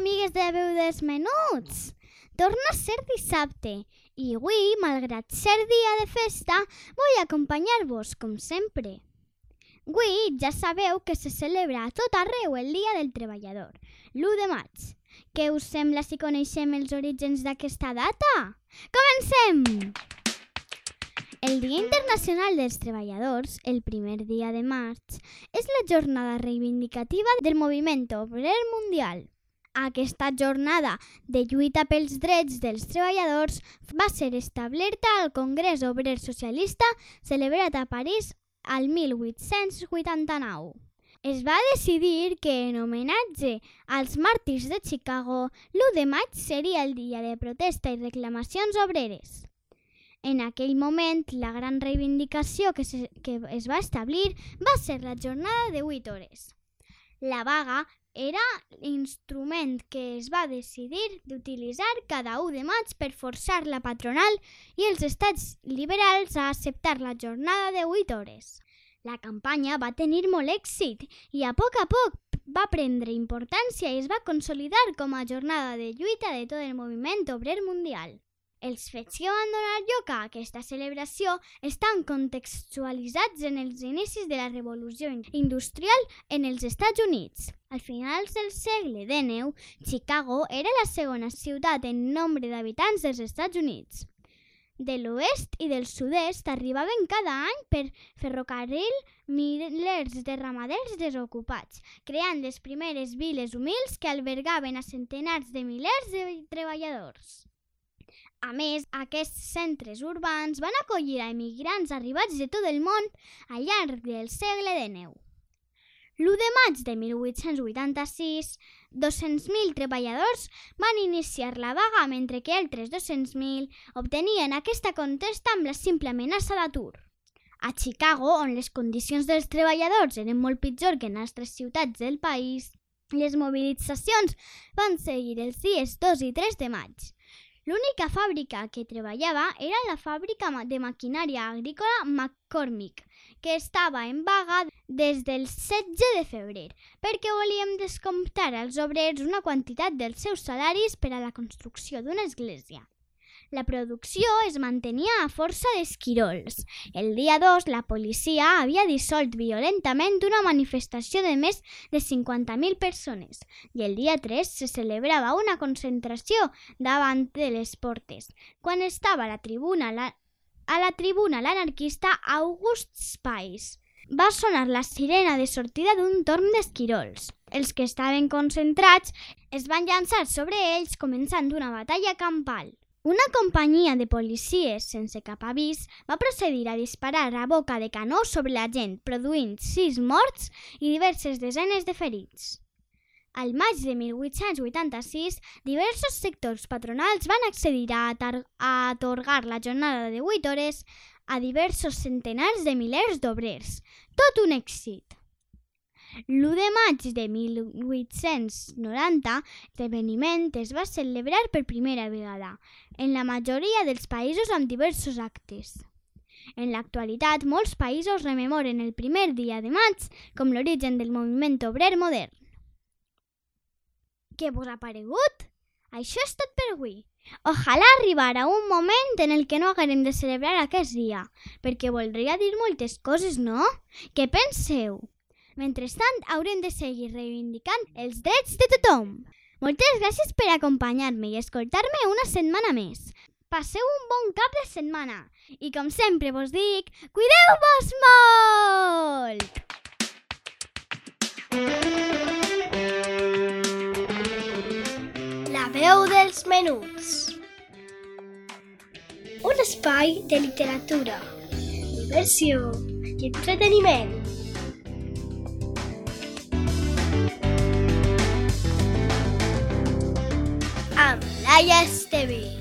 Amigues de Veu dels Menuts! Torna a ser dissabte i avui, malgrat ser dia de festa, vull acompanyar-vos, com sempre. Avui ja sabeu que se celebra a tot arreu el Dia del Treballador, l'1 de maig. Què us sembla si coneixem els orígens d'aquesta data? Comencem! El Dia Internacional dels Treballadors, el primer dia de maig, és la jornada reivindicativa del moviment obrer mundial. Aquesta jornada de lluita pels drets dels treballadors va ser establerta al Congrés Obrer Socialista celebrat a París al 1889. Es va decidir que en homenatge als màrtirs de Chicago, l'1 de maig seria el dia de protesta i reclamacions obreres. En aquell moment, la gran reivindicació que, se, que es va establir va ser la jornada de 8 hores. La vaga era l'instrument que es va decidir d'utilitzar cada 1 de maig per forçar la patronal i els estats liberals a acceptar la jornada de 8 hores. La campanya va tenir molt èxit i a poc a poc va prendre importància i es va consolidar com a jornada de lluita de tot el moviment obrer mundial. Els fets que van donar lloc a aquesta celebració estan contextualitzats en els inicis de la revolució industrial en els Estats Units. Al finals del segle XIX, Chicago era la segona ciutat en nombre d'habitants dels Estats Units. De l'oest i del sud-est arribaven cada any per ferrocarril milers de ramaders desocupats, creant les primeres viles humils que albergaven a centenars de milers de treballadors. A més, aquests centres urbans van acollir a emigrants arribats de tot el món al llarg del segle XIX. L'1 de maig de 1886, 200.000 treballadors van iniciar la vaga mentre que altres 200.000 obtenien aquesta contesta amb la simple amenaça d'atur. A Chicago, on les condicions dels treballadors eren molt pitjor que en altres ciutats del país, les mobilitzacions van seguir els dies 2 i 3 de maig. L'única fàbrica que treballava era la fàbrica de maquinària agrícola McCormick, que estava en vaga des del 16 de febrer, perquè volíem descomptar als obrers una quantitat dels seus salaris per a la construcció d'una església. La producció es mantenia a força d'esquirols. El dia 2, la policia havia dissolt violentament una manifestació de més de 50.000 persones i el dia 3 se celebrava una concentració davant de les portes, quan estava a la tribuna la, a la tribuna l'anarquista August Spies. Va sonar la sirena de sortida d'un torn d'esquirols. Els que estaven concentrats es van llançar sobre ells començant una batalla campal. Una companyia de policies sense cap avís va procedir a disparar a boca de canó sobre la gent, produint sis morts i diverses desenes de ferits. Al maig de 1886, diversos sectors patronals van accedir a, a atorgar la jornada de 8 hores a diversos centenars de milers d'obrers. Tot un èxit. L'1 de maig de 1890, l'esdeveniment es va celebrar per primera vegada en la majoria dels països amb diversos actes. En l'actualitat, molts països rememoren el primer dia de maig com l'origen del moviment obrer modern. Què vos ha paregut? Això és tot per avui. Ojalà arribara un moment en el que no haguem de celebrar aquest dia, perquè voldria dir moltes coses, no? Què penseu? Mentrestant, haurem de seguir reivindicant els drets de tothom. Moltes gràcies per acompanyar-me i escoltar-me una setmana més. Passeu un bon cap de setmana i, com sempre vos dic, cuideu-vos molt! La veu dels menuts. Un espai de literatura, diversió i entreteniment. Laia Esteve.